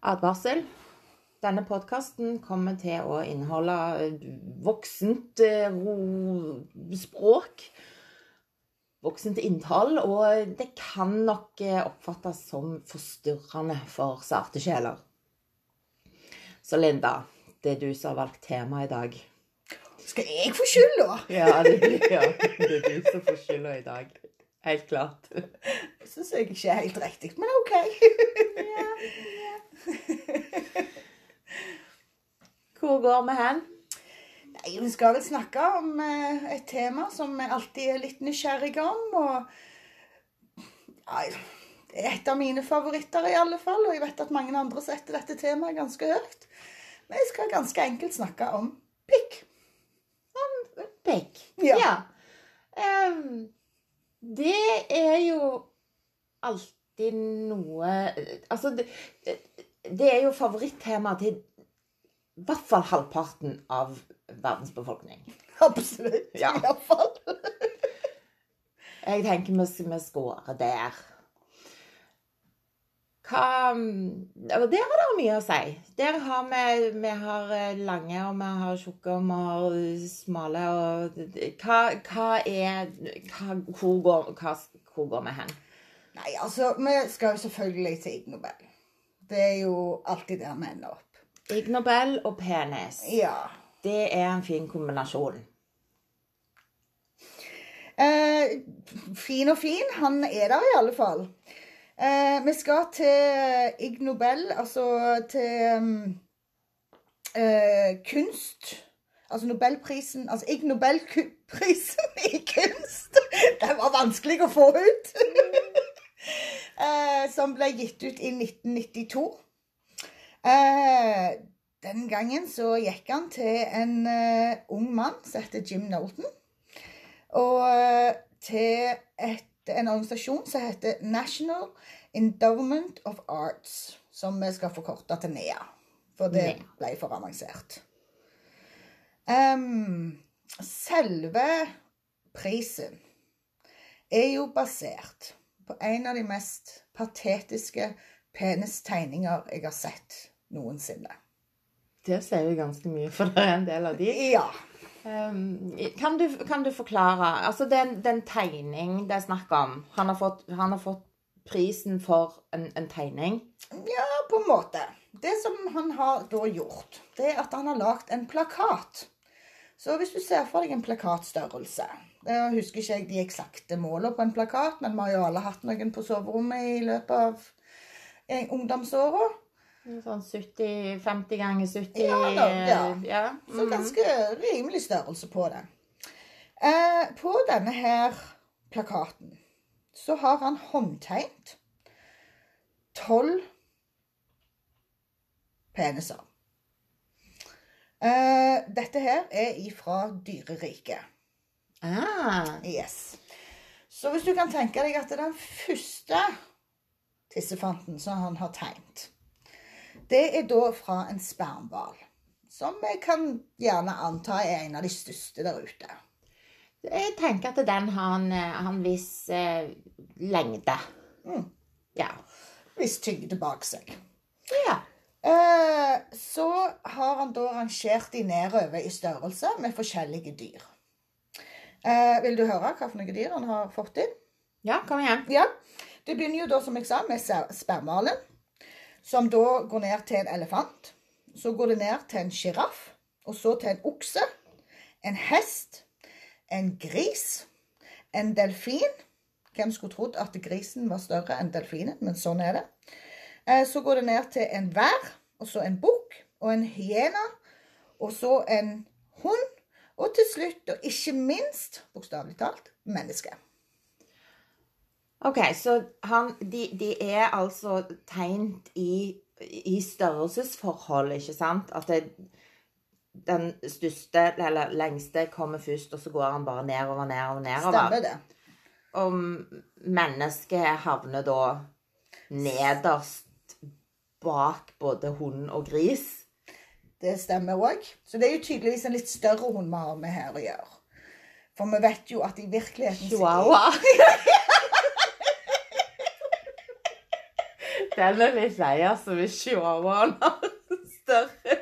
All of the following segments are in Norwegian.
Advarsel. Denne podkasten kommer til å inneholde voksent eh, språk. Voksent innhold. Og det kan nok eh, oppfattes som forstyrrende for sarte sjeler. Så Linda, det er du som har valgt tema i dag. Skal jeg få skylda? Ja, det, ja, det er du som får skylda i dag. Helt klart. Syns jeg ikke er helt riktig, men OK. Hvor går vi hen? Nei, Vi skal vel snakke om eh, et tema som vi alltid er litt nysgjerrige om. Og ja, det er et av mine favoritter i alle fall. Og jeg vet at mange andre setter dette temaet ganske høyt. Men jeg skal ganske enkelt snakke om pikk. Pikk. Ja. Ehm, det er jo alltid noe Altså, det, det er jo favorittema til i hvert fall halvparten av verdens befolkning. Absolutt. Ja. I hvert fall. Jeg tenker vi, vi scorer der. Hva og Der er det mye å si. Der har vi, vi har eh, lange, og vi har tjukke, og vi har smale. Og hva, hva er hva, hvor, går, hva, hvor går vi hen? Nei, altså, vi skal jo selvfølgelig til Ig Nobel. Det er jo alltid der vi ender opp. Ig Nobel og penis. Ja. Det er en fin kombinasjon. Eh, fin og fin. Han er der i alle fall. Eh, vi skal til Ig Nobel, altså til um, eh, kunst. Altså Nobelprisen Altså Ig Nobelprisen i kunst. Den var vanskelig å få ut. eh, som ble gitt ut i 1992. Eh, den gangen så gikk han til en eh, ung mann som heter Jim Nolton. Og til et, en organisasjon som heter National Endowment of Arts. Som vi skal forkorte til NEA. For det ble for avansert. Um, selve prisen er jo basert på en av de mest patetiske penistegninger jeg har sett noensinne. Det sier jo ganske mye, for det er en del av de. Ja. Um, kan, du, kan du forklare Altså, den, en tegning det er snakk om Han har fått, han har fått prisen for en, en tegning. Ja, på en måte. Det som han har da gjort, det er at han har lagd en plakat. Så hvis du ser for deg en plakatstørrelse Jeg husker ikke jeg de eksakte målene på en plakat, men vi har jo alle hatt noen på soverommet i løpet av eh, ungdomsåra. Sånn 70-50 ganger 70 Ja, da, ja. ja. Så mhm. ganske rimelig størrelse på det. Eh, på denne her plakaten så har han håndtegnet tolv peniser. Eh, dette her er ifra dyreriket. Ah, Yes. Så hvis du kan tenke deg at det er den første tissefanten som han har tegnet, det er da fra en spermhval. Som jeg kan gjerne anta er en av de største der ute. jeg tenker at den har en, har en viss eh, lengde. Mm. Ja. Viss tyngde bak seg. ja. Eh, så har han da rangert de nedover i størrelse med forskjellige dyr. Eh, vil du høre hva for noen dyr han har fått inn? Ja, kom igjen. Ja, Det begynner jo da, som jeg sa, med spermalen. Som da går ned til en elefant. Så går det ned til en sjiraff. Og så til en okse. En hest. En gris. En delfin. Hvem skulle trodd at grisen var større enn delfinen, men sånn er det. Eh, Så går det ned til en vær, og så en bukk, og en hyena, og så en hund, og til slutt, og ikke minst, bokstavelig talt, menneske. OK, så han, de, de er altså tegnet i, i størrelsesforhold, ikke sant? At det, den største eller lengste kommer først, og så går han bare nedover, nedover, nedover. Stemmer det? Og mennesket havner da nederst bak både hund og gris. Det stemmer òg. Så det er jo tydeligvis en litt større hund vi har med her å gjøre. For vi vet jo at i virkeligheten Chihuahua. Den er litt lei, altså, hvis chihuahuaen er større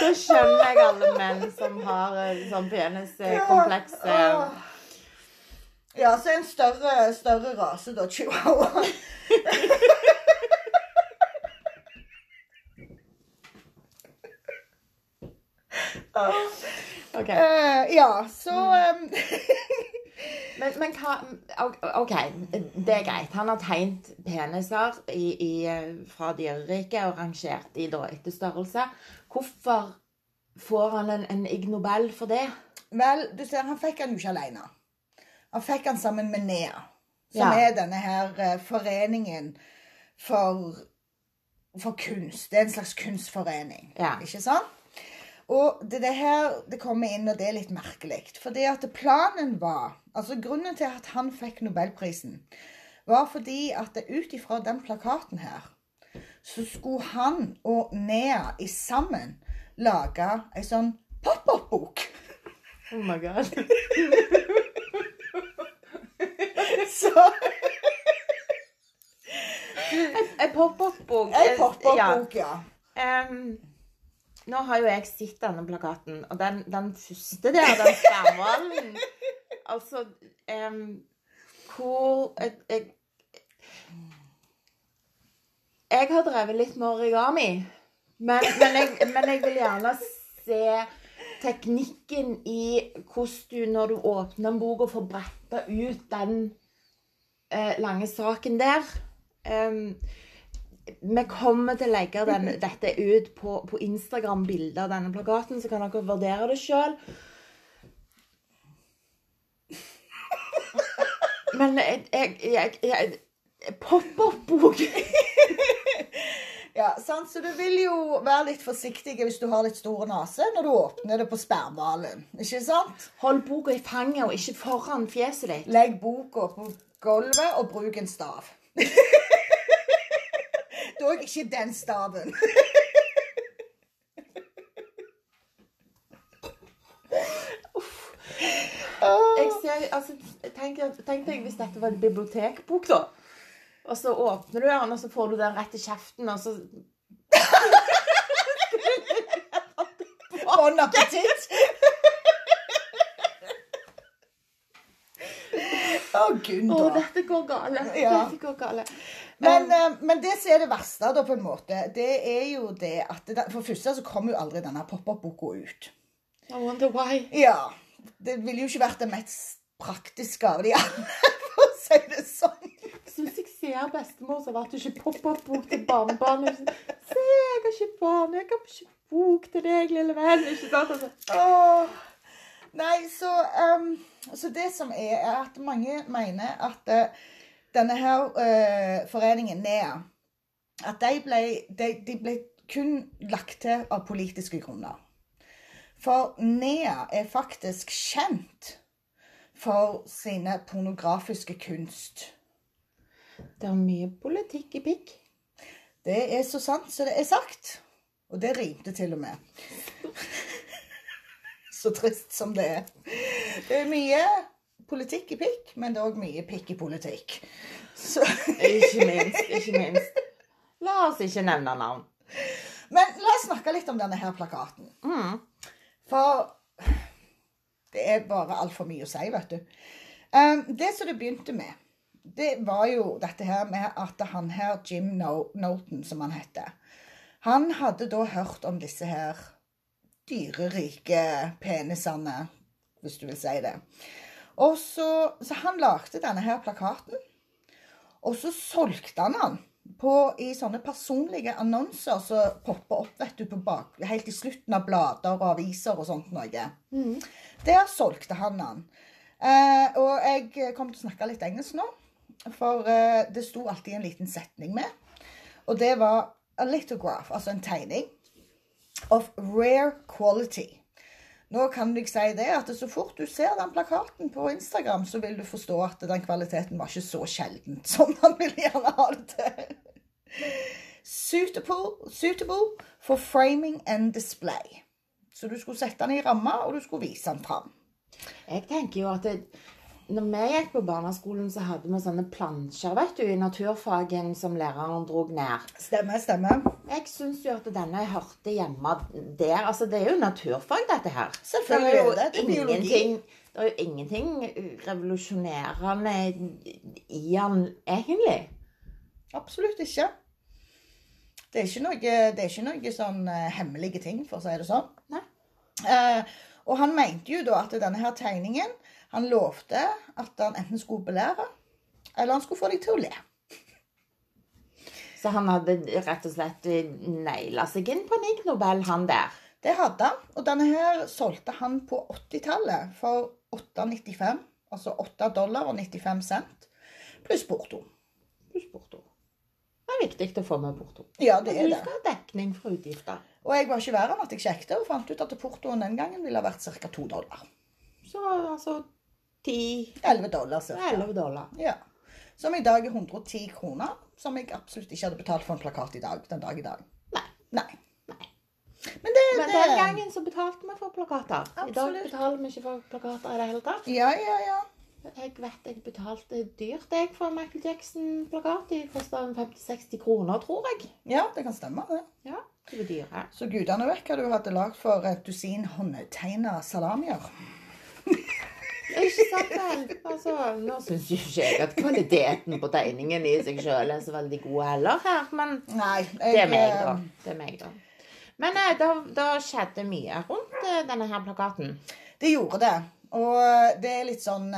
Da skjønner jeg alle menn som har eh, sånn peniskompleks. Åh. Ja, så en større, større rase, da. Chihuahua. OK. uh, ja, så um, Men, men hva OK, det er greit. Han har tegnet peniser i, i, fra dyreriket og rangert de da etter størrelse. Hvorfor får han en, en Ig Nobel for det? Vel, du ser, han fikk han jo ikke alene. Han fikk han sammen med NEA, som Ja. er denne her eh, foreningen for, for kunst. Det er en slags kunstforening, Ja. ikke sant? Og det, det her det kommer inn, og det er litt merkelig. Fordi at planen var Altså grunnen til at han fikk nobelprisen, var fordi at ut ifra den plakaten her, så skulle han og Nea i sammen lage ei sånn pop-up-bok. Oh my god. Så En pop-up-bok. En pop-up-bok, ja. Em, nå har jo jeg sett denne plakaten, og den, den første der, den skjermhvalen Altså um, Hvor jeg, jeg, jeg har drevet litt med origami, men, men, jeg, men jeg vil gjerne se teknikken i hvordan du, når du åpner en bok og får bretta ut den eh, lange saken der Um, vi kommer til å legge den, dette ut på, på Instagram, bilde av denne plakaten, så kan dere vurdere det sjøl. Men jeg, jeg, jeg, jeg Pop-opp-bok Ja, sant? Så du vil jo være litt forsiktig hvis du har litt stor nese når du åpner det på sperrhvalen. Ikke sant? Hold boka i fanget og ikke foran fjeset ditt. Legg boka på gulvet og bruk en stav. Dog ikke den staven. Jeg ser, altså, tenk, tenk deg hvis dette var en bibliotekbok, da. Og så åpner du den, og så får du den rett i kjeften, og så Bon appétit! Å, Gunda. Å, dette går gale. Ja. Dette går gale. Men, um, men det som er det verste, da, på en måte, det er jo det at det, For det første så kommer jo aldri denne pop-up-boka ut. I wonder why. Ja. Det ville jo ikke vært det mest praktiske av de alle, for å si det sånn. Syns jeg ser bestemor som at det ikke pop-opp-bok til barnebarnet. Se, jeg har ikke barn, jeg har ikke bok til deg, lille venn. Ikke sant? Altså. Åh. Nei, så, um, så det som er, er at mange mener at uh, denne her uh, foreningen, NEA, at de ble, de, de ble kun lagt til av politiske grunner. For NEA er faktisk kjent for sine pornografiske kunst. Det er mye politikk i pikk. Det er så sant som det er sagt. Og det rimte til og med. Så trist som det er. Det er mye politikk i pikk, men det er òg mye pikk i politikk. Så, Ikke minst. Ikke minst. La oss ikke nevne navn. men la oss snakke litt om denne her plakaten. Mm. For det er bare altfor mye å si, vet du. Um, det som det begynte med, det var jo dette her med at han her, Jim Nolton, som han heter, han hadde da hørt om disse her dyrerike penisene, hvis du vil si det. Og så, så han lagde denne her plakaten, og så solgte han den på, i sånne personlige annonser som popper opp vet du, på bak, helt i slutten av blader og aviser og sånt noe. Der solgte han den. Eh, og jeg kom til å snakke litt engelsk nå, for eh, det sto alltid en liten setning med. Og det var a lithograph, altså en tegning, of rare quality. Nå kan jeg si det at så fort du ser den plakaten på Instagram, så vil du forstå at den kvaliteten var ikke så sjeldent som man vil gjerne ha det til. Suitable, suitable for framing and display. Så du skulle sette den i ramma, og du skulle vise den fram. Jeg tenker jo at det, når vi gikk på barneskolen, så hadde vi sånne plansjer vet du, i naturfagen som læreren drog ned. Stemmer, stemmer. Jeg syns jo at denne hørte hjemme der. Altså, det er jo naturfag, dette her. Selvfølgelig det er jo det. Det er ingenting Det er jo ingenting revolusjonerende i han egentlig. Absolutt ikke. Det er ikke noe, det er ikke noe sånn eh, hemmelige ting, for å si det sånn. Nei. Eh, og han mente jo da at denne her tegningen Han lovte at han enten skulle belære, eller han skulle få deg til å le. Så han hadde rett og slett naila seg inn på en Ig Nobel, han der. Det hadde han. Og denne her solgte han på 80-tallet for 8,95. Altså 8 dollar og 95 cent. Pluss porto. Pluss porto. Det er viktig å få med porto. Ja, det er det. Du skal ha dekning for utgifter. Og jeg var ikke verre enn at jeg sjekket og fant ut at portoen den gangen ville ha vært ca. 2 dollar. Så altså 10 11 dollar cirka. 11 dollar. Ja. Som i dag er 110 kroner. Som jeg absolutt ikke hadde betalt for en plakat i dag. Den dag i dag. Nei. Nei. Nei. Men det, Men det den gangen så betalte vi for plakater. Absolutt. I dag betaler vi ikke for plakater i det hele tatt. Ja, ja, ja. Jeg vet jeg betalte dyrt jeg for en Michael Jackson-plakat. De kosta 50-60 kroner, tror jeg. Ja, det kan stemme. det. Ja, det var dyre. Så gudene vet hva du hadde lagd for et dusin håndtegna salamier. Ikke sant vel? Altså, nå syns jo ikke jeg at kvaliteten på tegningen i seg sjøl er så veldig god heller her, men Nei. Jeg, det er meg, da. eh, Det er meg, da. Men eh, da, da skjedde mye rundt eh, denne her plakaten. Det gjorde det. Og det er litt sånn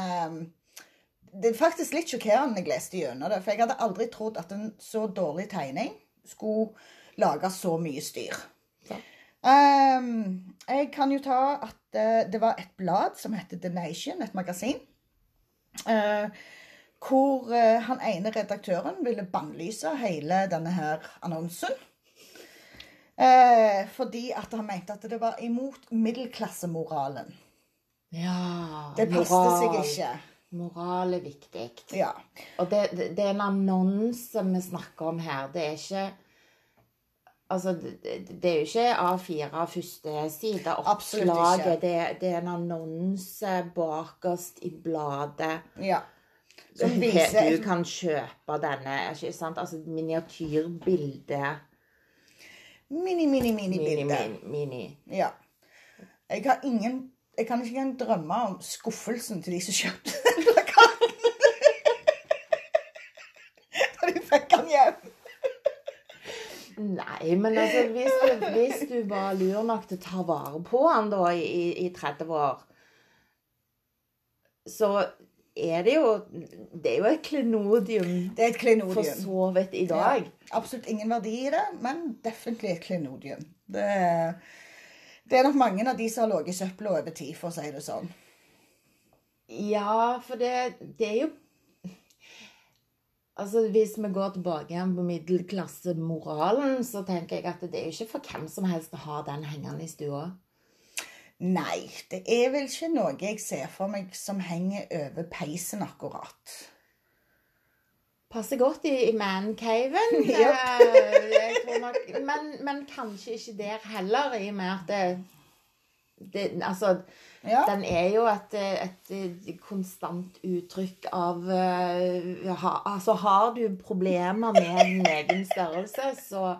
Det er faktisk litt sjokkerende jeg leste gjennom det. For jeg hadde aldri trodd at en så dårlig tegning skulle lage så mye styr. Ja. Ehm, jeg kan jo ta at eh, det var et blad som heter The Nation, et magasin. eh, hvor eh, han ene redaktøren ville bannlyse hele denne her annonsen. Fordi at han mente at det var imot middelklassemoralen. Ja Det passet seg ikke. Moral er viktig. Ja. Og det, det, det er en annonse vi snakker om her. Det er ikke Altså, det, er jo ikke A4 første side oppslaget. Det, det er en annonse bakerst i bladet. ja. Som viser Du kan kjøpe denne. ikke sant? Altså miniatyrbilde. mini, mini, mini Mini, bilde. mini, mini. Ja. Jeg har ingen Jeg kan ikke engang drømme om skuffelsen til de som kjøpte den plakaten. Da de fikk den hjem. Nei, men altså, hvis du, hvis du var lur nok til å ta vare på han da i, i- i 30 år, så er det jo Det er jo et klenodium Det er et for så vidt i dag. Ja, absolutt ingen verdi i det, men definitivt et klenodium. Det, det er nok mange av de som har ligget i søpla over tid, for å si det sånn. Ja, for det, det er jo Altså, Hvis vi går tilbake igjen på middelklassemoralen, så tenker jeg at det er jo ikke for hvem som helst å ha den hengende i stua. Nei, det er vel ikke noe jeg ser for meg som henger over peisen akkurat. Passer godt i, i mancaven. Eh, men, men kanskje ikke der heller, i og med at det, det Altså, Ja. den er jo et, et konstant uttrykk av eh, ha, Altså, har du problemer med din egen størrelse, så,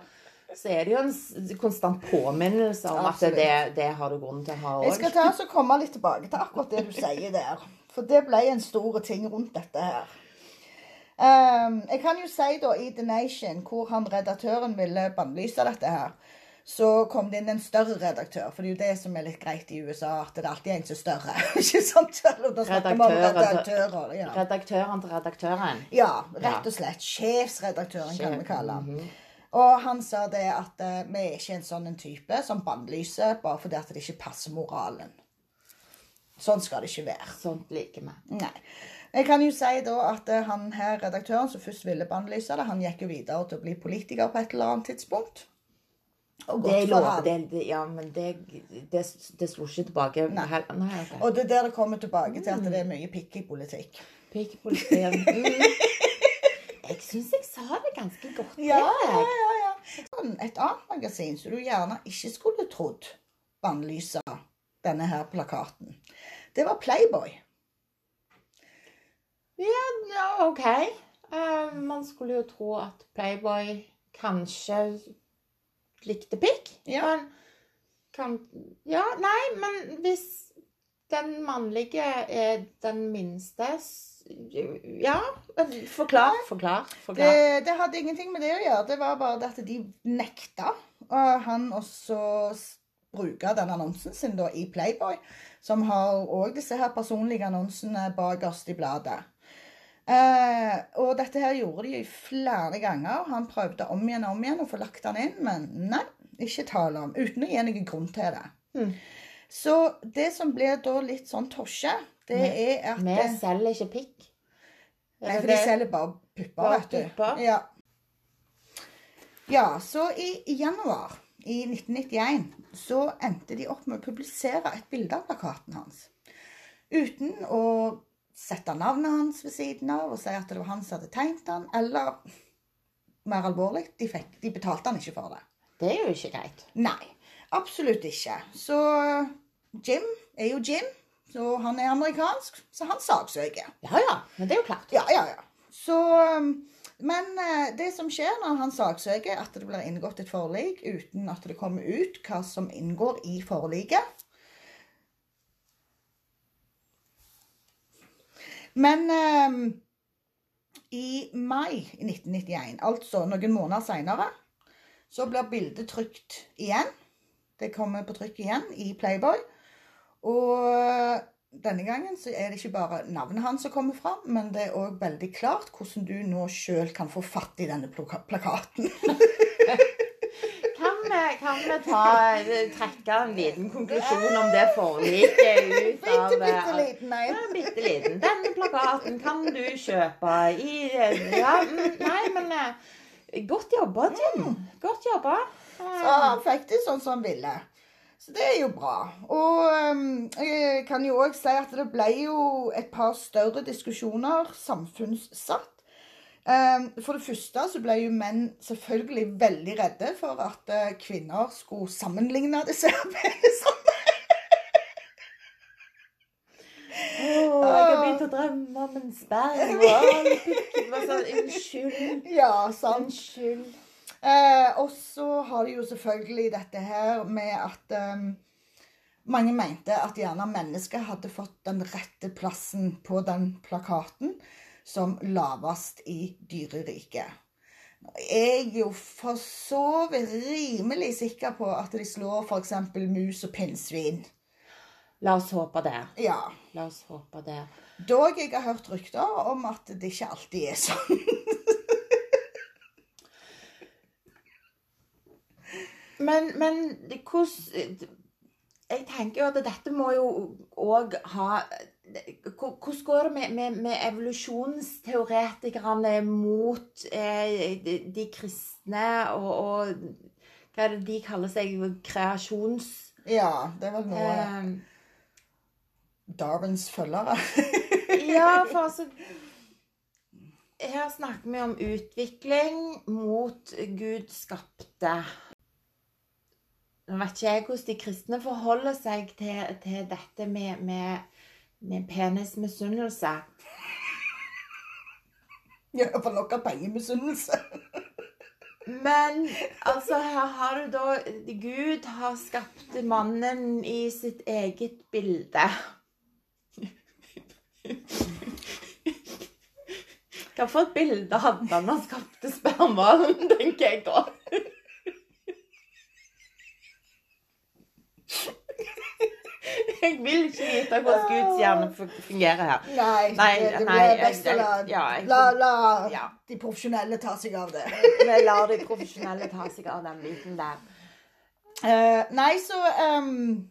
så er det jo en konstant påminnelse om Absolutt. at det, det har du grunn til å ha Jeg skal ta oss og komme litt tilbake til akkurat det du sier der. For det ble en stor ting rundt dette her. Um, jeg kan jo si da i The Nation, hvor han redaktøren ville bannlyse dette her, så kom det inn en større redaktør. For det er jo det som er litt greit i USA, at det er alltid en som er større. ikke sant? Eller Da snakker vi om Redaktør, redaktører. Ja. Redaktøren til redaktøren. ja, rett og slett. Sjefsredaktøren, kan vi kalle han. mhm. Og han sa det at uh, vi er ikke en sånn en type som bannlyser bare fordi at det ikke passer moralen. Sånn skal det ikke være. Sånt liker vi. Nei. Jeg kan jo si da at eh, han her redaktøren som først ville bannlyse det, han gikk jo videre til å bli politiker på et eller annet tidspunkt. Og Det godt er lov, han. det, ja, men det, det, det slo ikke tilbake. Nei. Nei, okay. Og det er der det kommer tilbake til at det er mye pikk i politikk. Pikk i politikk. Mm. Jeg syns jeg sa det ganske godt. Ja, ja, ja. ja. Sånn, Et annet magasin som du gjerne ikke skulle trodd bannlysa denne her plakaten, det var Playboy. Ja, OK. Uh, man skulle jo tro at Playboy kanskje likte pikk. Ja. Men kan Ja, nei, men hvis den mannlige er den minste Ja. Forklar, forklar, forklar. Det, det hadde ingenting med det å gjøre. Det var bare det at de nekta og han også bruke den annonsen sin da i Playboy, som har òg disse her personlige annonsene bakerst i bladet. Eh, og dette her gjorde de flere ganger. Han prøvde om igjen og om igjen å få lagt den inn, men nei, ikke tale om. Uten å gi noen grunn til det. Mm. Så det som blir da litt sånn tosje, det er at Vi selger ikke pikk. Nei, for de selger bare pupper, vet du. pupper? Ja. ja, så i januar i 1991 så endte de opp med å publisere et bilde av plakaten hans. Uten å sette navnet hans ved siden av og si at det var han som hadde tegnet den, eller mer alvorlig, de, fikk, de betalte han ikke for det. Det er jo ikke greit. Nei, absolutt ikke. Så Jim er jo Jim, så han er amerikansk, så han saksøker. Ja ja, men det er jo klart. Ja, ja, ja. Så, men eh, det som skjer når han saksøker, at det blir inngått et forlik uten at det kommer ut hva som inngår i forliket. Men eh, i mai i 1991, altså noen måneder seinere, så blir bildet trykt igjen. Det kommer på trykk igjen i Playboy. Og denne gangen så er det ikke bare navnet hans som kommer fram, men det er òg veldig klart hvordan du nå sjøl kan få fatt i denne plakaten. Kan vi, ta, trekke en liten konklusjon om det forliket ut av bitte liten Ja, en. bitte liten. Denne plakaten kan du kjøpe i Ja, mm, nei, men eh, Godt jobba, Tim. Godt jobba. Så han fikk det sånn som han ville. Så det er jo bra. Og jeg kan jo òg si at det ble jo et par større diskusjoner samfunnssatt. Um, for det første så ble jo menn selvfølgelig veldig redde for at eh, kvinner skulle sammenligne disse penisene. Åh, jeg har begynt å drømme om en sperm. Det var sånn Unnskyld. Ja, sant. Unnskyld. Eh, og så har de jo selvfølgelig dette her med at eh, mange mente at gjerne mennesket hadde fått den rette plassen på den plakaten som lavest i dyreriket. Jeg er jo for så vidt rimelig sikker på at de slår f.eks. mus og pinnsvin. La oss håpe det. Ja. La oss håpe det. Dog jeg har hørt rykter om at det ikke alltid er sånn. Men, men hvordan Jeg tenker jo at dette må jo òg ha Hvordan går det med, med, med evolusjonsteoretikerne mot eh, de, de kristne og, og Hva er det de kaller seg? Kreasjons... Ja, det var noe Eh, Darwins følgere. ja, for altså Her snakker vi om utvikling mot Gud skapte. Nå vet ikke jeg hvordan de kristne forholder seg til, til dette med, med, med penismisunnelse. Ja, for nok av pengemisunnelse. Men altså, her har du da Gud har skapt mannen i sitt eget bilde. Hva for et bilde hadde han da han skapte spermhvalen, tenker jeg da. Jeg vil ikke vite hvordan Guds hjerne fungerer her. Nei, Nei, det, det blir best å la, ja, la, la Ja. de profesjonelle ta seg av det. Vi lar de profesjonelle ta seg av den biten der. Uh, nei, så um,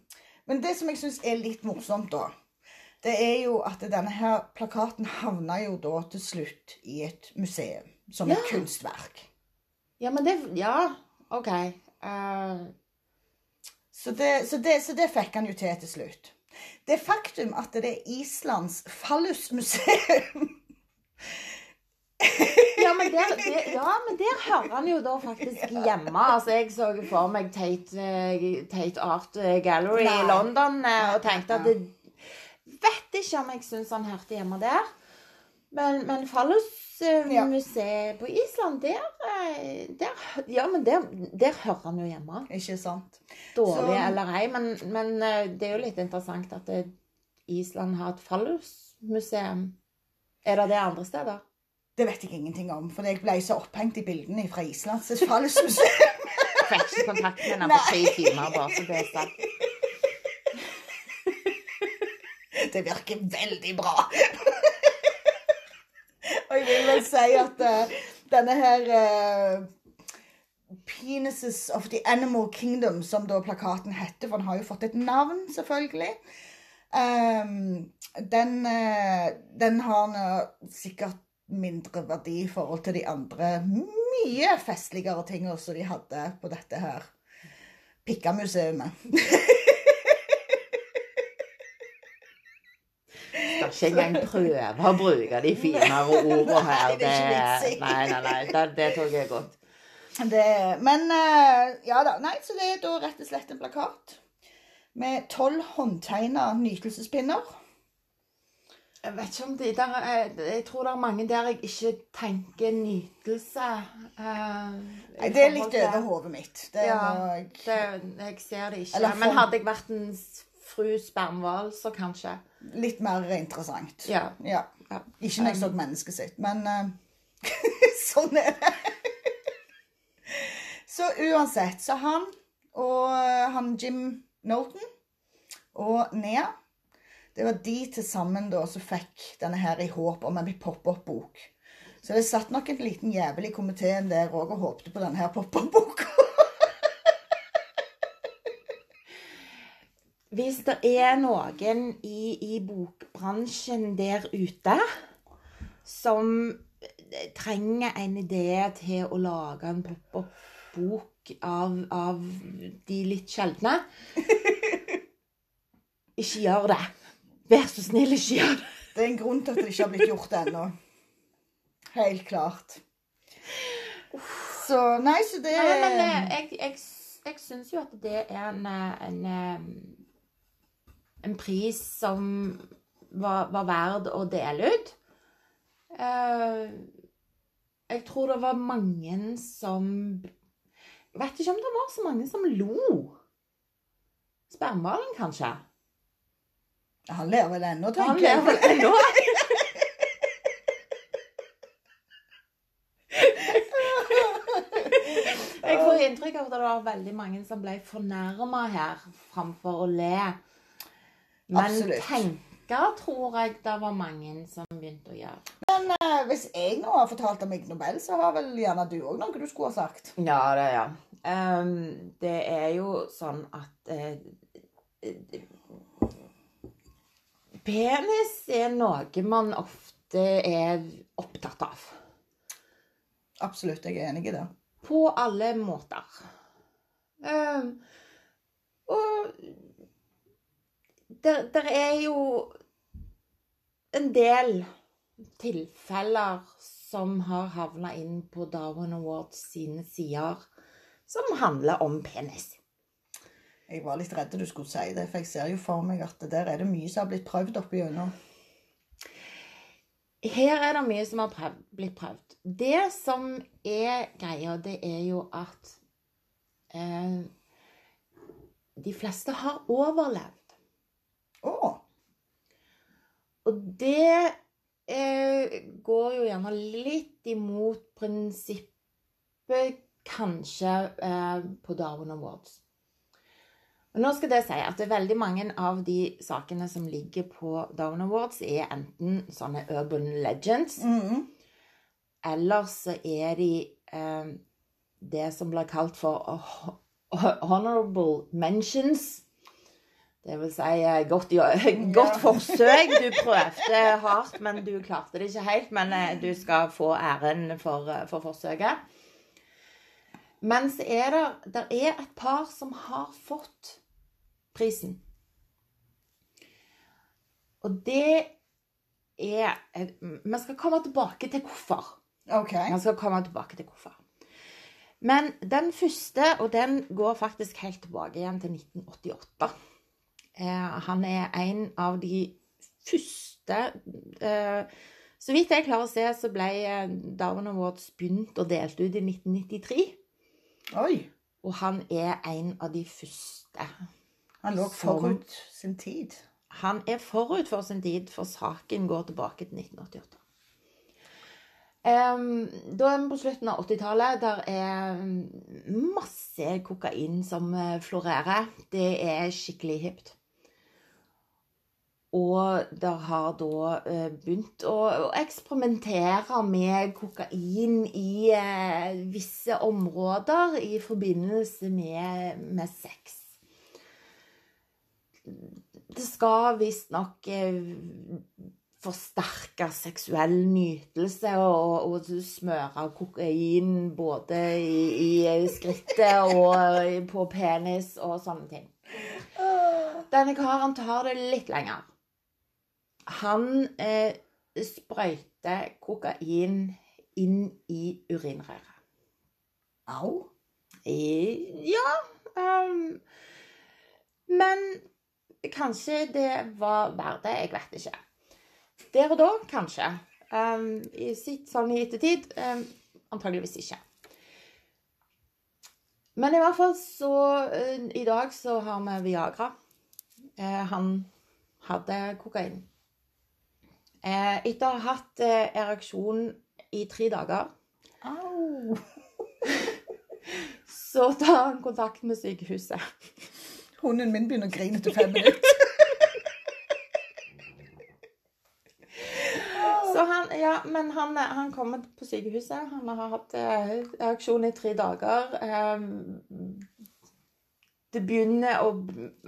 Men det som jeg syns er litt morsomt, da, det er jo at denne her plakaten havna jo da til slutt i et museum. Som et kunstverk. Ja, men det Ja, OK. Eh, Så det, så, det, så det fikk han jo til til slutt. Det faktum at det er Islands fallusmuseum Ja men, der, det, ja, men der hører han jo da faktisk hjemme. Altså, Jeg så for meg Tate, eh, Tate Art Gallery Nei. i London eh, og tenkte at det, Vet ikke om jeg syns han hørte hjemme der. Men, men Fallosmuseet på Island, der, eh, der Ja, men der, der hører han jo hjemme. Ikke sant? Dårlig Så- eller ei, men, men eh, det er jo litt interessant at det, Island har et fallosmuseum. Er det det andre steder? Det vet jeg ingenting om, for jeg ble så opphengt i bildene fra Islands fallosmuseum. Fikk ikke kontakt med henne på tre timer, bare så det er sagt. Det virker veldig bra. Og jeg vil vel si at uh, denne her uh, Penises of the Animal Kingdom, som da plakaten heter, for den har jo fått et navn, selvfølgelig. Um, den, uh, den har sikkert mindre verdi i forhold til de andre mye festligere tingene som de hadde på dette her Pikkamuseet. Skal ikke engang prøve å bruke de finere ordene her. Nei, det er nei, nei, nei. Det, det tok jeg godt. Det, men eh, ja da. Nei, så det er da rett og slett en plakat med tolv håndtegna nytelsespinner. Jeg vet ikke om det der er, Jeg tror det er mange der jeg ikke tenker nytelse. Uh, Nei, det er litt over hodet mitt. Det Ja, må jeg det, jeg ser det ikke. Eller Men hadde jeg vært en fru spermhval, så kanskje. Litt mer interessant. Ja. Ja. Ikke når jeg så mennesket sitt, men uh, sånn er det. så uansett, så han og eh, han Jim Norton og Nea Det var de til sammen da som fikk denne her i håp om en pop-up-bok. Så det satt nok en liten jævel i komiteen der òg og håpte på denne her pop-up-boka. Hvis det er noen i, i bokbransjen der ute som trenger en idé til å lage en pop-up-bok av, av de litt sjeldne Ikke gjør det. Vær så snill, ikke gjør det. Det er en grunn til at det ikke har blitt gjort ennå. Helt klart. Så Nei, så det Nei, men eh, jeg, jeg, jeg syns jo at det er en, eh, en, eh, en pris som var, var verd å dele ut. Eh, Jeg tror det var mange som Jeg vet ikke om det var så mange som lo. Spermhvalen, kanskje? Han ler vel ennå, Han tenker ler jeg. vel ennå. Jeg får inntrykk av at det var veldig mange som ble fornærma her, framfor å le. Men Absolutt. tenke tror jeg det var mange som begynte å gjøre. Eh, Hvis jeg nå har fortalt om Ig Nobel, så har vel gjerne du òg noe du skulle ha sagt. Ja, det ja. Um, det er jo sånn at eh, Penis er noe man ofte er opptatt av. Absolutt, jeg er enig i det. På alle måter. Um, og der, der er jo en del tilfeller som har havna inn på Darwin Awards sine sider, som handler om penis. Jeg var litt redd du skulle si det, for jeg ser jo for meg at der er det mye som har blitt prøvd opp igjennom. Her er det mye som har prøvd, blitt prøvd. Det som er greia, det er jo at eh, de fleste har overlevd. Å! Og det eh, går jo gjerne litt imot prinsippet kanskje eh, på Darwin Awards. Og nå skal det si at det er veldig mange av de sakene som ligger på Darwin Awards, er enten sånne urban legends, Mhm. eller så er de eh, det som blir kalt for ho- ho- honorable mentions. Det vil si eh, godt, godt forsøk. Du prøvde hardt, men du klarte det ikke helt. Men eh, du skal få æren for, eh, for forsøket. Men så er det, det er et par som har fått prisen. Og det er Vi skal komme tilbake til hvorfor. OK. Jeg skal komme tilbake til hvorfor. Men den første, og den går faktisk helt tilbake igjen til 1988 eh, Han er en av de første eh, Så vidt jeg klarer å se, så ble eh, Darwin Awards begynt og delt ut i 1993. Oi. Og han er en av de første. Han lå Som- forut sin tid. Han er forut for sin tid, for saken går tilbake til 1988. Um, da er vi på slutten av 80-tallet. Der er masse kokain som eh, florerer. Det er skikkelig hipt. Og der har da eh, begynt å, å eksperimentere med kokain i eh, visse områder i forbindelse med, med sex. Det skal visstnok eh, forsterke seksuell nytelse og, og smøre kokain både i, i skrittet og på penis og sånne ting. Denne karen tar det litt lenger. Han eh, sprøyter kokain inn i urinrøret. Au. Ja um, Men kanskje det var verdt det. Jeg vet ikke. Der og da, kanskje. Um, i sitt sånn i ettertid um, antageligvis ikke. Men i hvert fall så uh, I dag så har vi Viagra. Uh, han hadde kokain. Eh, etter å ha hatt eh, ereksjon i tre dager, Au. så tar han kontakt med sykehuset. Hunden min begynner å grine etter fem minutter. Så han, ja, men han, han kommer på sykehuset. Han har hatt eh, reaksjon i tre dager. Eh, det begynner å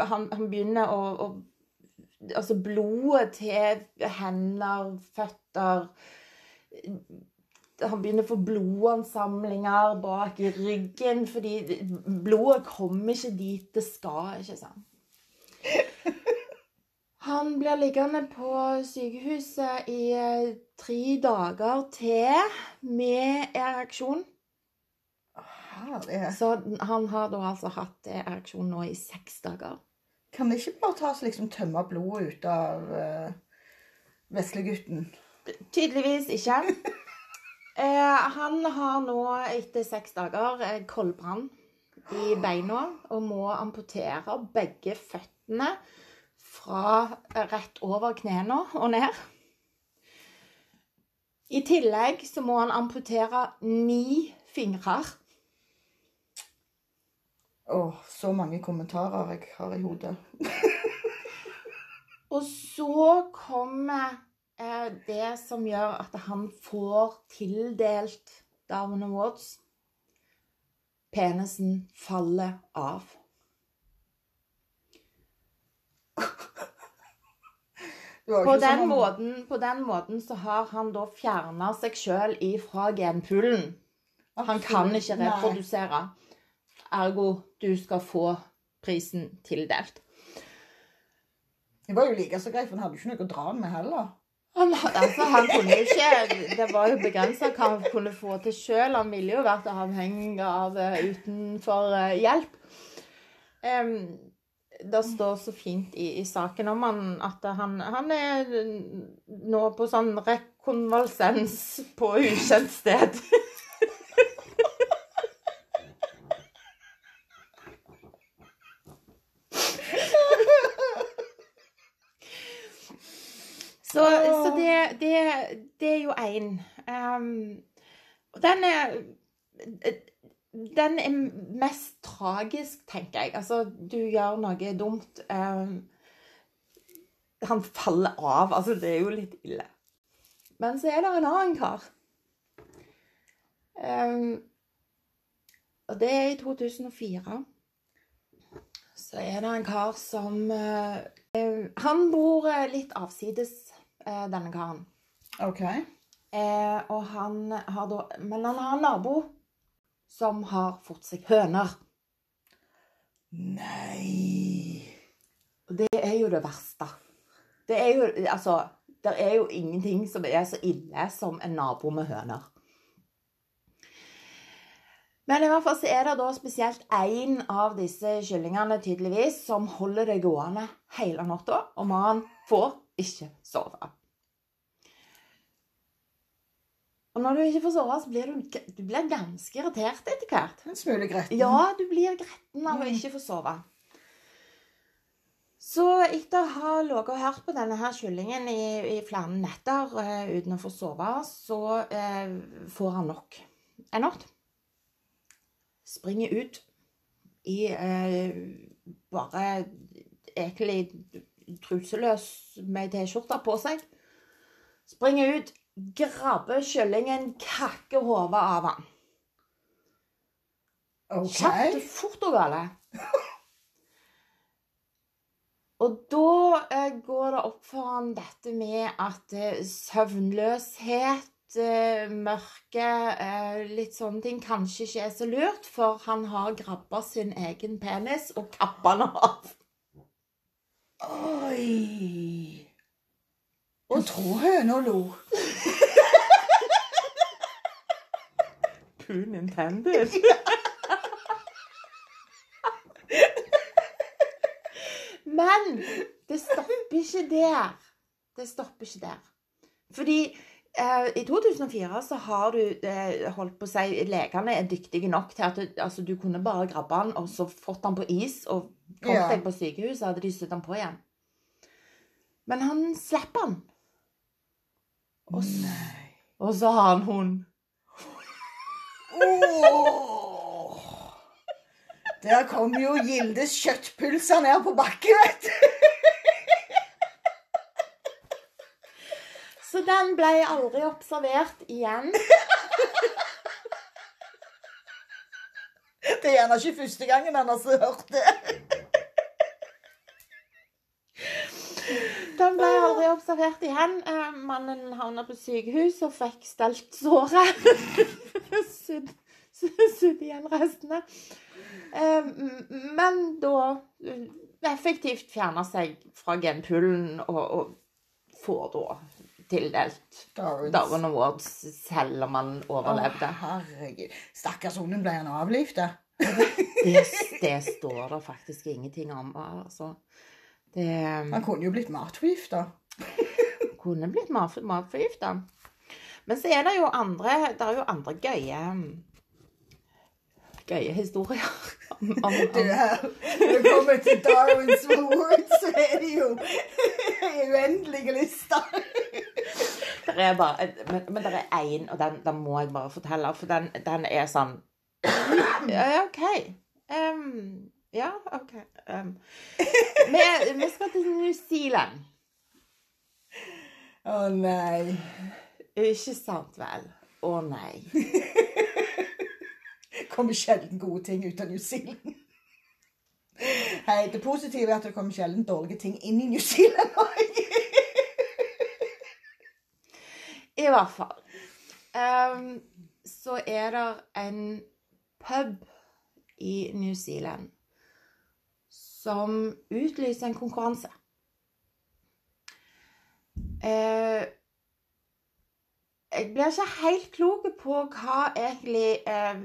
Han, han begynner å, å Altså, blodet til hender, føtter Han begynner å få blodansamlinger bak i ryggen, fordi blodet kommer ikke dit det skal, ikke sant? Han blir liggende på sykehuset i eh, tre dager til med ereksjon. Så han har da altså hatt ereksjon nå i seks dager. Kan vi ikke bare ta oss liksom tømme blodet ut av uh, veslegutten? Tydeligvis ikke. Eh, han har nå etter seks dager eh, koldbrann i beina og må amputere begge føttene fra rett over knærne og ned. I tillegg så må han amputere ni fingrer. Åh, så mange kommentarer jeg har i hodet. Og så kommer eh, det som gjør at han får tildelt Darwin Awards. Penisen faller av. På den, måten, på den måten så har han da fjerna seg sjøl ifra genpoolen. Han kan ikke reprodusere. Nei. Ergo du skal få prisen tildelt. Det var jo like så greit, for han hadde jo ikke noe å dra med heller. Han, altså, han kunne jo ikke Det var jo begrensa hva han kunne få til sjøl. Han ville jo vært avhengig av eh, utenfor eh, hjelp. Um, det står så fint i, i saken om han at han, han er nå på sånn rekonvalsens på ukjent sted. Så, så det, det, det er jo én. Um, den er Den er mest tragisk, tenker jeg. Altså, du gjør noe dumt. Um, han faller av. Altså, det er jo litt ille. Men så er det en annen kar. Um, og det er i 2004. Så er det en kar som eh, Han bor eh, litt avsides, eh, denne karen. OK. Eh, og han har da Men han har en nabo som har fått seg høner. Nei Og det er jo det verste. Det er jo Altså, det er jo ingenting som er så ille som en nabo med høner. Men i hvert fall så er det da spesielt én av disse kyllingene tydeligvis som holder det gående hele natta, og mannen får ikke sove. Og når du ikke får sove, så blir du, du blir ganske irritert etter hvert. En smule gretten. Ja, du blir gretten av å Mm. ikke få sove. Så etter å ha ligget og hørt på denne her kyllingen i, i flere netter uh, uten å få sove, så uh, får han nok en natt. Springer ut i uh, bare egentlig truseløs med T-skjorte på seg. Springer ut, grabber kyllingen, kakker hodet av han. Okay. Kjapt, fort og gale. Og da eh, går det opp for han dette med at eh, søvnløshet, eh, mørke, eh, litt sånne ting kanskje ikke er så lurt, for han har grabba sin egen penis og kappa den av. Oi. Og tror høna lo. Pun intended. Men det stopper ikke der. Det stopper ikke der. Fordi i 2004 så har du eh, holdt på å si Legene er dyktige nok til at du, altså, du kunne bare grabbe han og så fått han på is og kommet Ja. deg på sykehuset, hadde de sydd han på igjen. Men han slipper han. Og, og så har han hund. Oh. Der kom jo Gildes kjøttpølser ned på bakken, vet du. Den ble aldri observert igjen. Det er gjerne ikke første gangen han har hørt det. Den ble aldri observert igjen. Eh, mannen havna på sykehus og fikk stelt såret. Sydd igjen restene. Eh, men da eh, effektivt fjerna seg fra genpullen og, og får da tildelt Darwins. Darwin Awards selv om han overlevde. Å, herregud. Stakkars hunden ble han avlivet. Det, det står det faktisk ingenting om. Altså. Det Han kunne jo blitt matforgifta. kunne blitt mat- matforgifta. Men så er det jo andre, det er jo andre gøye gøye historier. Om, om, om, når det kommer til Darwins Award, så er det jo uendelige lister. er bare, men, men det er én, og den, den må jeg bare fortelle, for den, den er sånn Ja, OK. Um, ja, OK. Um, vi, vi skal til New Zealand. Å nei. Ikke sant vel? Å nei. Kommer sjelden gode ting ut av New Zealand. Hei, det positive er at det kommer sjelden dårlige ting inn i New Zealand. I hvert fall. Um, så er det en pub i New Zealand som utlyser en konkurranse. Uh, jeg blir ikke helt klok på hva egentlig eh,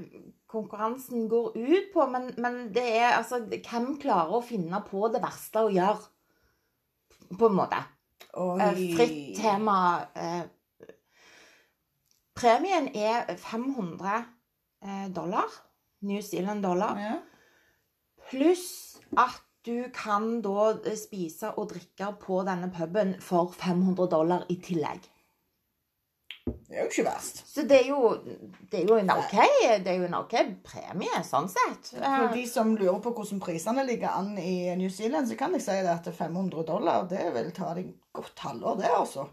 konkurransen går ut på, men, men det er altså Hvem klarer å finne på det verste å gjøre? På en måte. Eh, fritt tema. Eh, premien er 500 eh, dollar. New Zealand dollar. Ja. Pluss at du kan da eh, spise og drikke på denne puben for 500 dollar i tillegg. Det er jo ikke verst. Så det er jo, det er jo en OK det er jo en ok premie, sånn sett. For de som lurer på hvordan prisene ligger an i New Zealand, så kan jeg si det at 500 dollar det vil ta deg godt halvår, det, altså.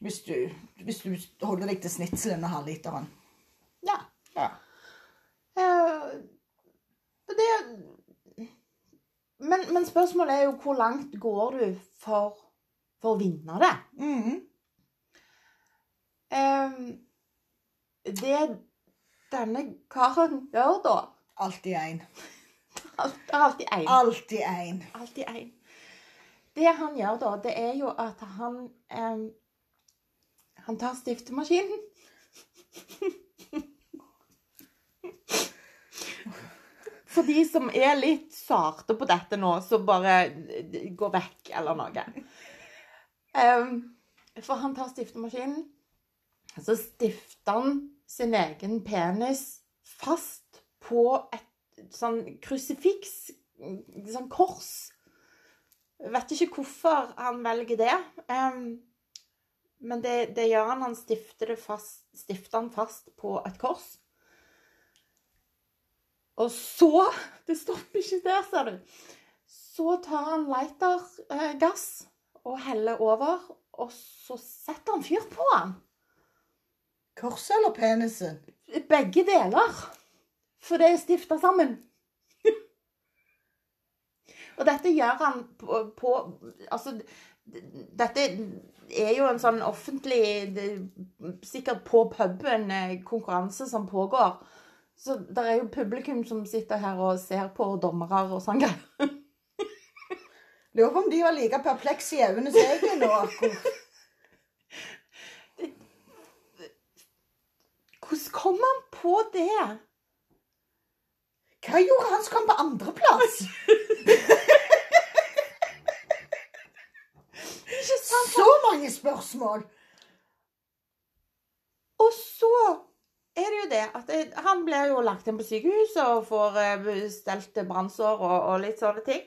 Hvis du, hvis du holder deg til snitselen og halvliteren. ja. Ja. Uh, det men, men spørsmålet er jo hvor langt går du for, for å vinne det? Mhm. Ehm, det denne karen gjør da Alltid én. Det er alltid én. Alltid én. Alltid én. Det han gjør da, det er jo at han um, Han tar stiftemaskinen. For de som er litt sarte på dette nå, så bare eh, gå vekk eller noe. Um, for han tar stiftemaskinen, Så stifta han sin egen penis fast på et sånn krusifiks, sånn kors. Vet ikke hvorfor han velger det. Um, men det, det gjør han. Han stifter, fast, stifter han fast på et kors. Og så Det stopper ikke der, ser du. Så tar han lightergass og heller over, og så setter han fyr på han. Korset eller penisen? Begge deler. For det er stifta sammen. og dette gjør han på, på Altså, dette er jo en sånn offentlig Sikkert på puben eh, konkurranse som pågår. Så det er jo publikum som sitter her og ser på dommere og sånn greier. Lurer på om de var like perplekse i øynene som jeg er nå. Hvordan kom han på det? Hva gjorde han som kom på andreplass? Så mange spørsmål! Og så er det jo det at det, han blir jo lagt inn på sykehus og får eh, stelt brannsår og, og litt sånne ting.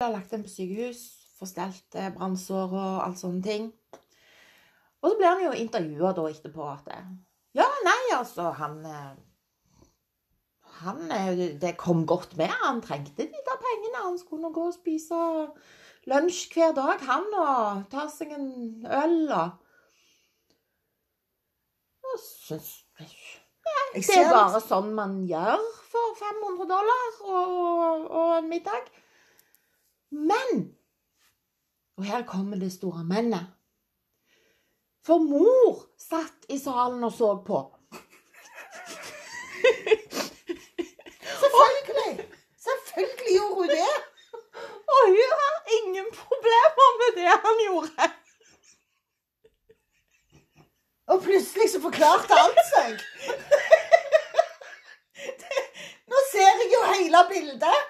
Blir lagt inn på sykehus, får stelt eh, brannsår og alt sånne ting. Og så blir han jo intervjua da etterpå at eh, Ja, nei, altså, han eh, Han eh, Det kom godt med. Han trengte de der pengene. Han skulle nå gå og spise lunsj hver dag, han, og ta seg en øl og og syns Nei, det er bare sånn man gjør for 500 dollar og, og en middag. Men Og her kommer det store mennet. For mor satt i salen og så på. Selvfølgelig! Selvfølgelig gjorde hun det. Og hun har ingen problemer med det han gjorde. Og plutselig så forklarte alt seg. Nå ser jeg jo hele bildet.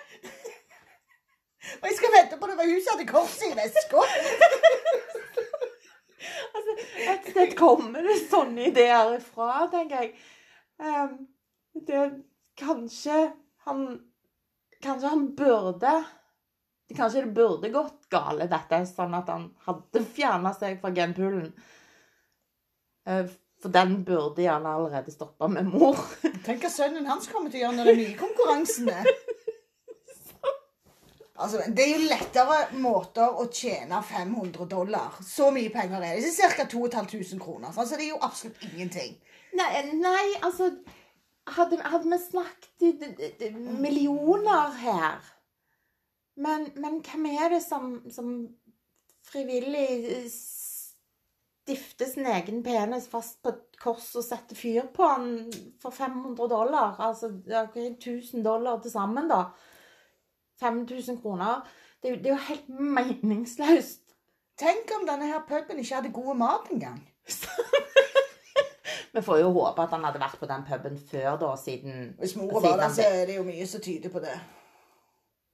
Og jeg skal vente på det var hun som hadde korset i veska. Altså, et sted kommer det sånne ideer ifra, tenker jeg. Ehm, det Kanskje han Kanskje han burde Kanskje det burde gått gale, dette, sånn at han hadde fjerna seg fra genpoolen. Eh, For den burde gjerne allerede stoppa med mor. Tenk hva sønnen hans kommer til å gjøre når den nye konkurransen er. Altså, Det er jo lettere måter å tjene 500 dollar. Så mye penger er det. Det ca. 2500 kroner. Altså, det er jo absolutt ingenting. Nei, nei altså Hadde, hadde vi snakket i millioner her Men, men hvem er det som, som frivillig eh, stifter sin egen penis fast på et kors og setter fyr på den for 500 dollar? Altså ikke 1000 dollar til sammen, da. 5000 kroner. Det, det er jo helt meningsløst. Tenk om denne her puben ikke hadde god mat engang. Vi får jo håpe at han hadde vært på den puben før, da, siden Hvis mora var der, så er det jo mye som tyder på det.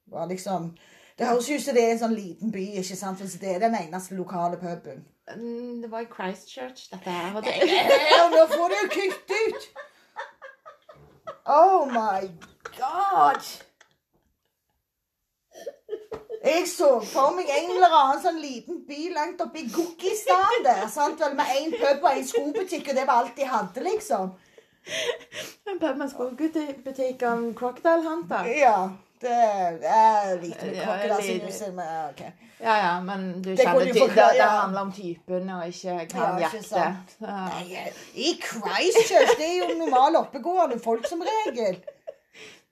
Var liksom, det høres jo ut som det er en sånn liten by, ikke sant? Hvis det er den eneste lokale puben. Mm, Det var i Christchurch, dette her. og Nei, det- Nå får du jo kutt ut! Oh my god! Jeg så for meg en eller annen sånn liten by langt oppe i Gokkistan der. sant vel, Med én pub og én skobutikk, og det var alt de hadde, liksom. En pub med skobutikk og en Crocodile Hunter. Ja. Det er lite med Ja, krokodilsinus. lite. men ok. Ja, ja, men du Det kjenner til det, det handler om typen og ikke kan Ja, ikke jakte. sant. Ja. Nei, I Christchurch, det er jo normal oppegående folk som regel.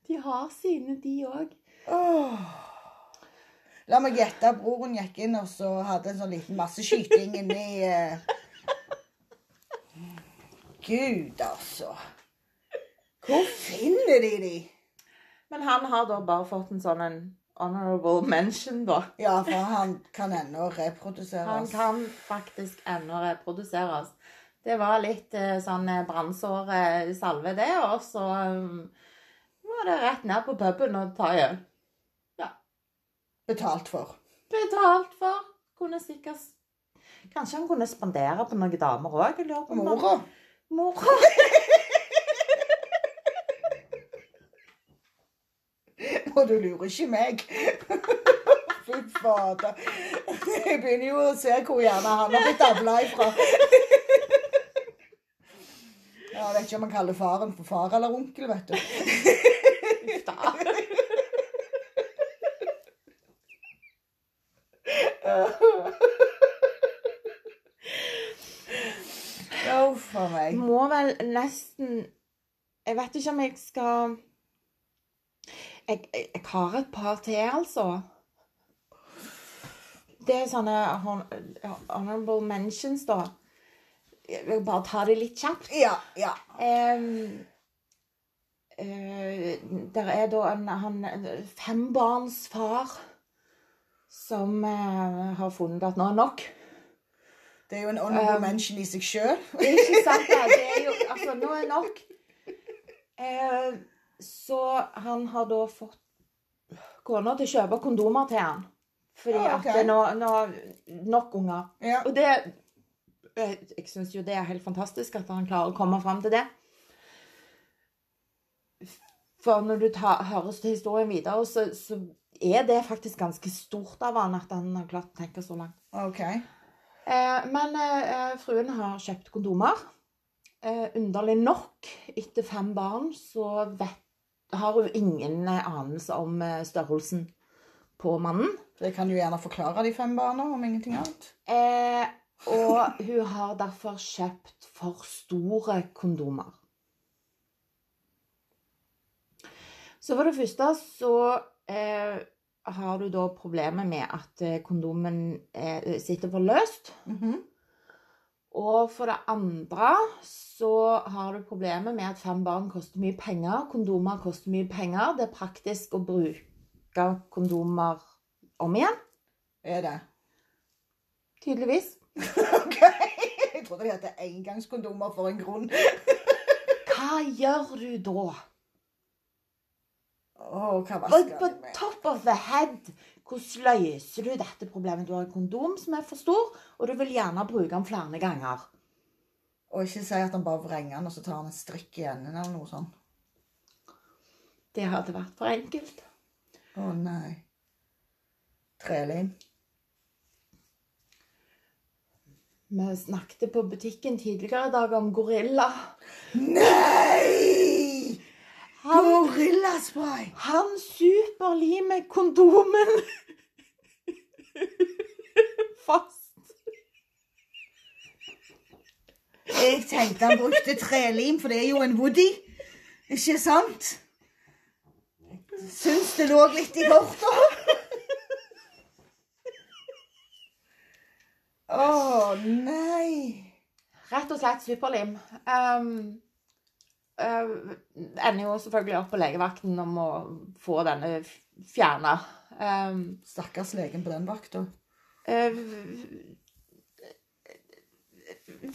De har sine, de òg. Åh. La meg gjette. Broren gikk inn og så hadde en sånn liten masseskyting inni uh... Gud, altså. Hvor finner de de? Men han har da bare fått en sånn en honorable mention, da. Ja, for han kan ennå Han kan faktisk ennå reproduseres. Det var litt eh, sånn eh, brannsår eh, salve, det, og så um, var det rett ned på puben og ta øl. Betalt for. Betalt for. Kunne sikkert Kanskje han kunne spandere på noen damer òg? Mora. Mora. Og du lurer ikke meg. Fy fader. Jeg begynner jo å se hvor gjerne han har blitt avla ifra. Jeg vet ikke om man kaller faren for far eller onkel, vet du. Da. Uff meg. Må vel nesten Jeg vet ikke om jeg skal Jeg, jeg, jeg har et par til, altså. Det er sånne honorable mentions, da. Jeg vil bare ta det litt kjapt. Ja, ja. Um, der er da en han, fembarnsfar som uh, har funnet at nå er nok. Det er jo en honorable Um, mention i seg sjøl. Ikke sant? da? Det er jo Altså, nå er nok. Eh, så han har da fått kona til å kjøpe kondomer til han. Fordi ah, okay. at det nå, nå Nok unger. Ja. Og det Jeg, jeg syns jo det er helt fantastisk at han klarer å komme fram til det. For når du tar, hører historien videre, så, så er det faktisk ganske stort av han at han har klart å tenke så langt. OK. Eh, men eh, fruen har kjøpt kondomer. Eh, underlig nok, etter fem barn, så vet, har hun ingen anelse om størrelsen på mannen. Det kan du gjerne forklare de fem barna, om ingenting annet. Eh, og hun har derfor kjøpt for store kondomer. Så for det første så eh, har du da problemet med at eh, kondomen eh, sitter for løst. Mhm. Og for det andre så har du problemet med at fem barn koster mye penger. Kondomer koster mye penger. Det er praktisk å bruke kondomer om igjen. Er det? Tydeligvis. OK. Jeg trodde de het engangskondomer for en grunn. Hva gjør du da? Å, hva vasker på de med? top of the head, hvordan løser du dette problemet? Du har en kondom som er for stor, og du vil gjerne bruke den flere ganger. Og ikke si at han bare vrenger den, og så tar han en strikk i enden eller noe sånt. Det hadde vært for enkelt. Å nei. Trelim. Vi snakket på butikken tidligere i dag om gorilla. Nei! Han, Gorillaspray! han superlimer kondomen fast. Jeg tenkte han brukte trelim, for det er jo en Woody. Ikke sant? Syns det lå litt i korta. Å nei. Rett og slett superlim. Um, uh, ender jo selvfølgelig opp på legevakten om å få denne fjerna. Um, Stakkars legen på den vakta. uh,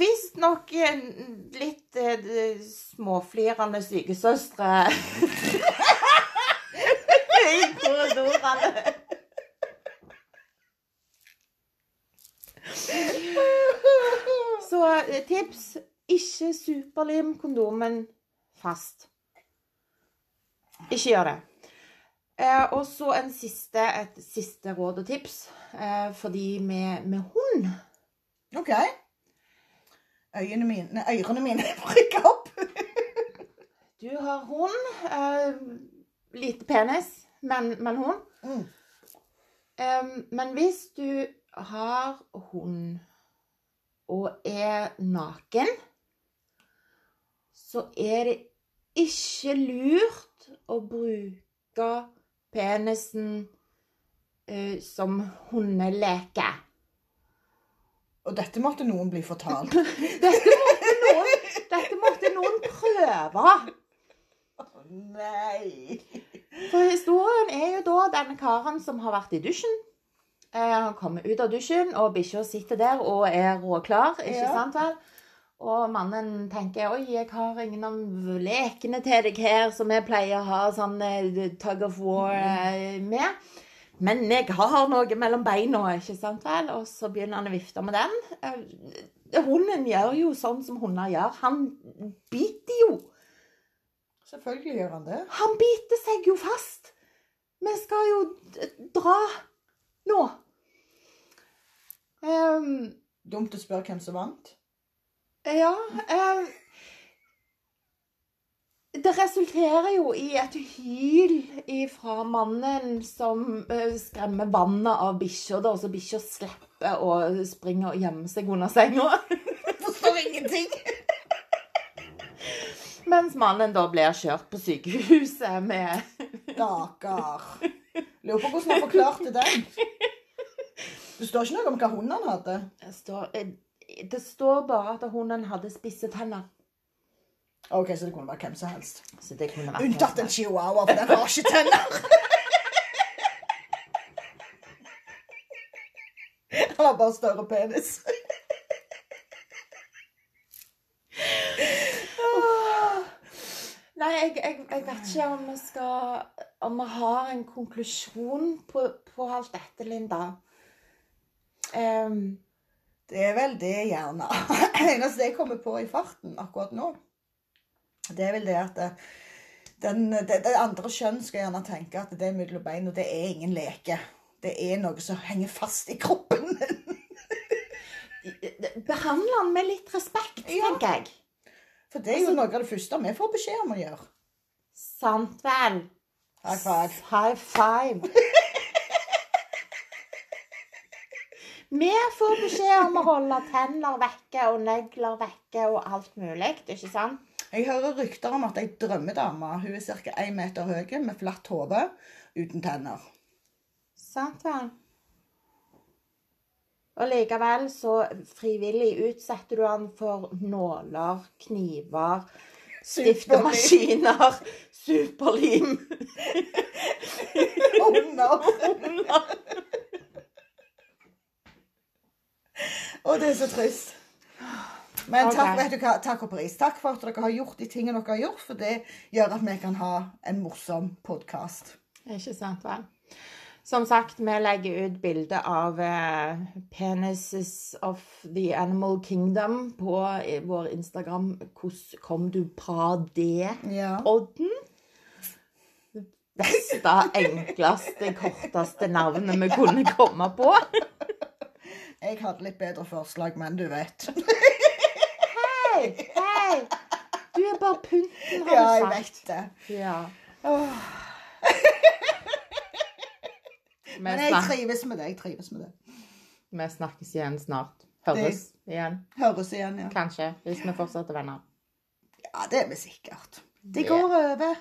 Visstnok litt uh, småflirende sykesøstre i korridorene. Så eh, tips ikke superlim kondomen fast. Ikke gjør det. Eh, og så en siste, et siste råd og tips eh, for de med, med hund. OK. Øyene mine, ørene mine rykker opp. Du har hund. Eh, lite penis, men, men hund. Mm. Eh, men hvis du har hund og er naken, så er det ikke lurt å bruke penisen uh, som hundeleke. Og dette måtte noen bli fortalt. Dette måtte noen, dette måtte noen prøve. Nei. For historien er jo da denne karen som har vært i dusjen. Eh, Han kommer ut av dusjen, og bikkja sitter der og er råklar. ikke Ja. sant vel? Og mannen tenker oi, jeg har ingen av lekene til deg her som jeg pleier å ha sånn eh, tug of war eh, med. Men jeg har noe mellom beina, ikke sant vel? Og så begynner han å vifte med den. Eh, Hunden gjør jo sånn som hunder gjør. Han biter jo. Selvfølgelig gjør han det. Han biter seg jo fast. Vi skal jo dra nå. Um, Dumt å spørre hvem som vant. Ja Eh, Det resulterer jo i et hyl fra mannen som eh, skremmer vannet av bikkja, så bikkja slipper å springe og gjemme seg under senga. Forstår ingenting. Mens mannen da blir kjørt på sykehuset med Stakkar. Lurer på hvordan han forklarte den. Det står ikke noe om hva hunden han hadde. Det står, eh, det står bare at hunden hadde spisse tenner. OK, så det kunne være hvem som helst. Så det kunne vært Unntatt en chihuahua, for den har ikke tenner. Han har bare større penis. Nei, jeg, jeg, jeg vet ikke om vi skal Om vi har en konklusjon på, på alt dette, Linda. Ehm, Det er vel det, gjerne. eneste jeg kommer på i farten akkurat nå, det er vel det at den, det, det andre kjønn skal gjerne tenke at det er mellom bein, og det er ingen leke. Det er noe som henger fast i kroppen. Behandle han med litt respekt, Ja. tenker jeg. For det er jo noe av det første vi får beskjed om å gjøre. Sant vel? High five. High five. Vi får beskjed om å holde tenner vekke og negler vekke og alt mulig, ikke sant? Jeg hører rykter om at ei drømmedame hun er ca. 1 meter høy med flatt hode uten tenner. Sant vel? Og likevel så frivillig utsetter du han for nåler, kniver, stiftemaskiner, superlim. Hunder. Og det er så trist. Men okay. takk, vet du hva, takk og pris. Takk for at dere har gjort de tingene dere har gjort, for det gjør at vi kan ha en morsom podkast. Ikke sant vel? Som sagt, vi legger ut bilde av eh, 'Penises of the Animal Kingdom' på eh, vår Instagram. Hvordan kom du på det, Ja. Odden? Det beste, enkleste, korteste navnet vi kunne komme på. Jeg hadde litt bedre forslag, men du vet. Hei, hei! Du er bare pynten, har Ja, jeg du sagt. vet det. Ja. Men jeg trives med det. Jeg trives med det. vi snakkes igjen snart. Høres igjen. Høres igjen, ja. Kanskje, hvis vi fortsetter venner. Ja, det er vi sikkert. Det går over.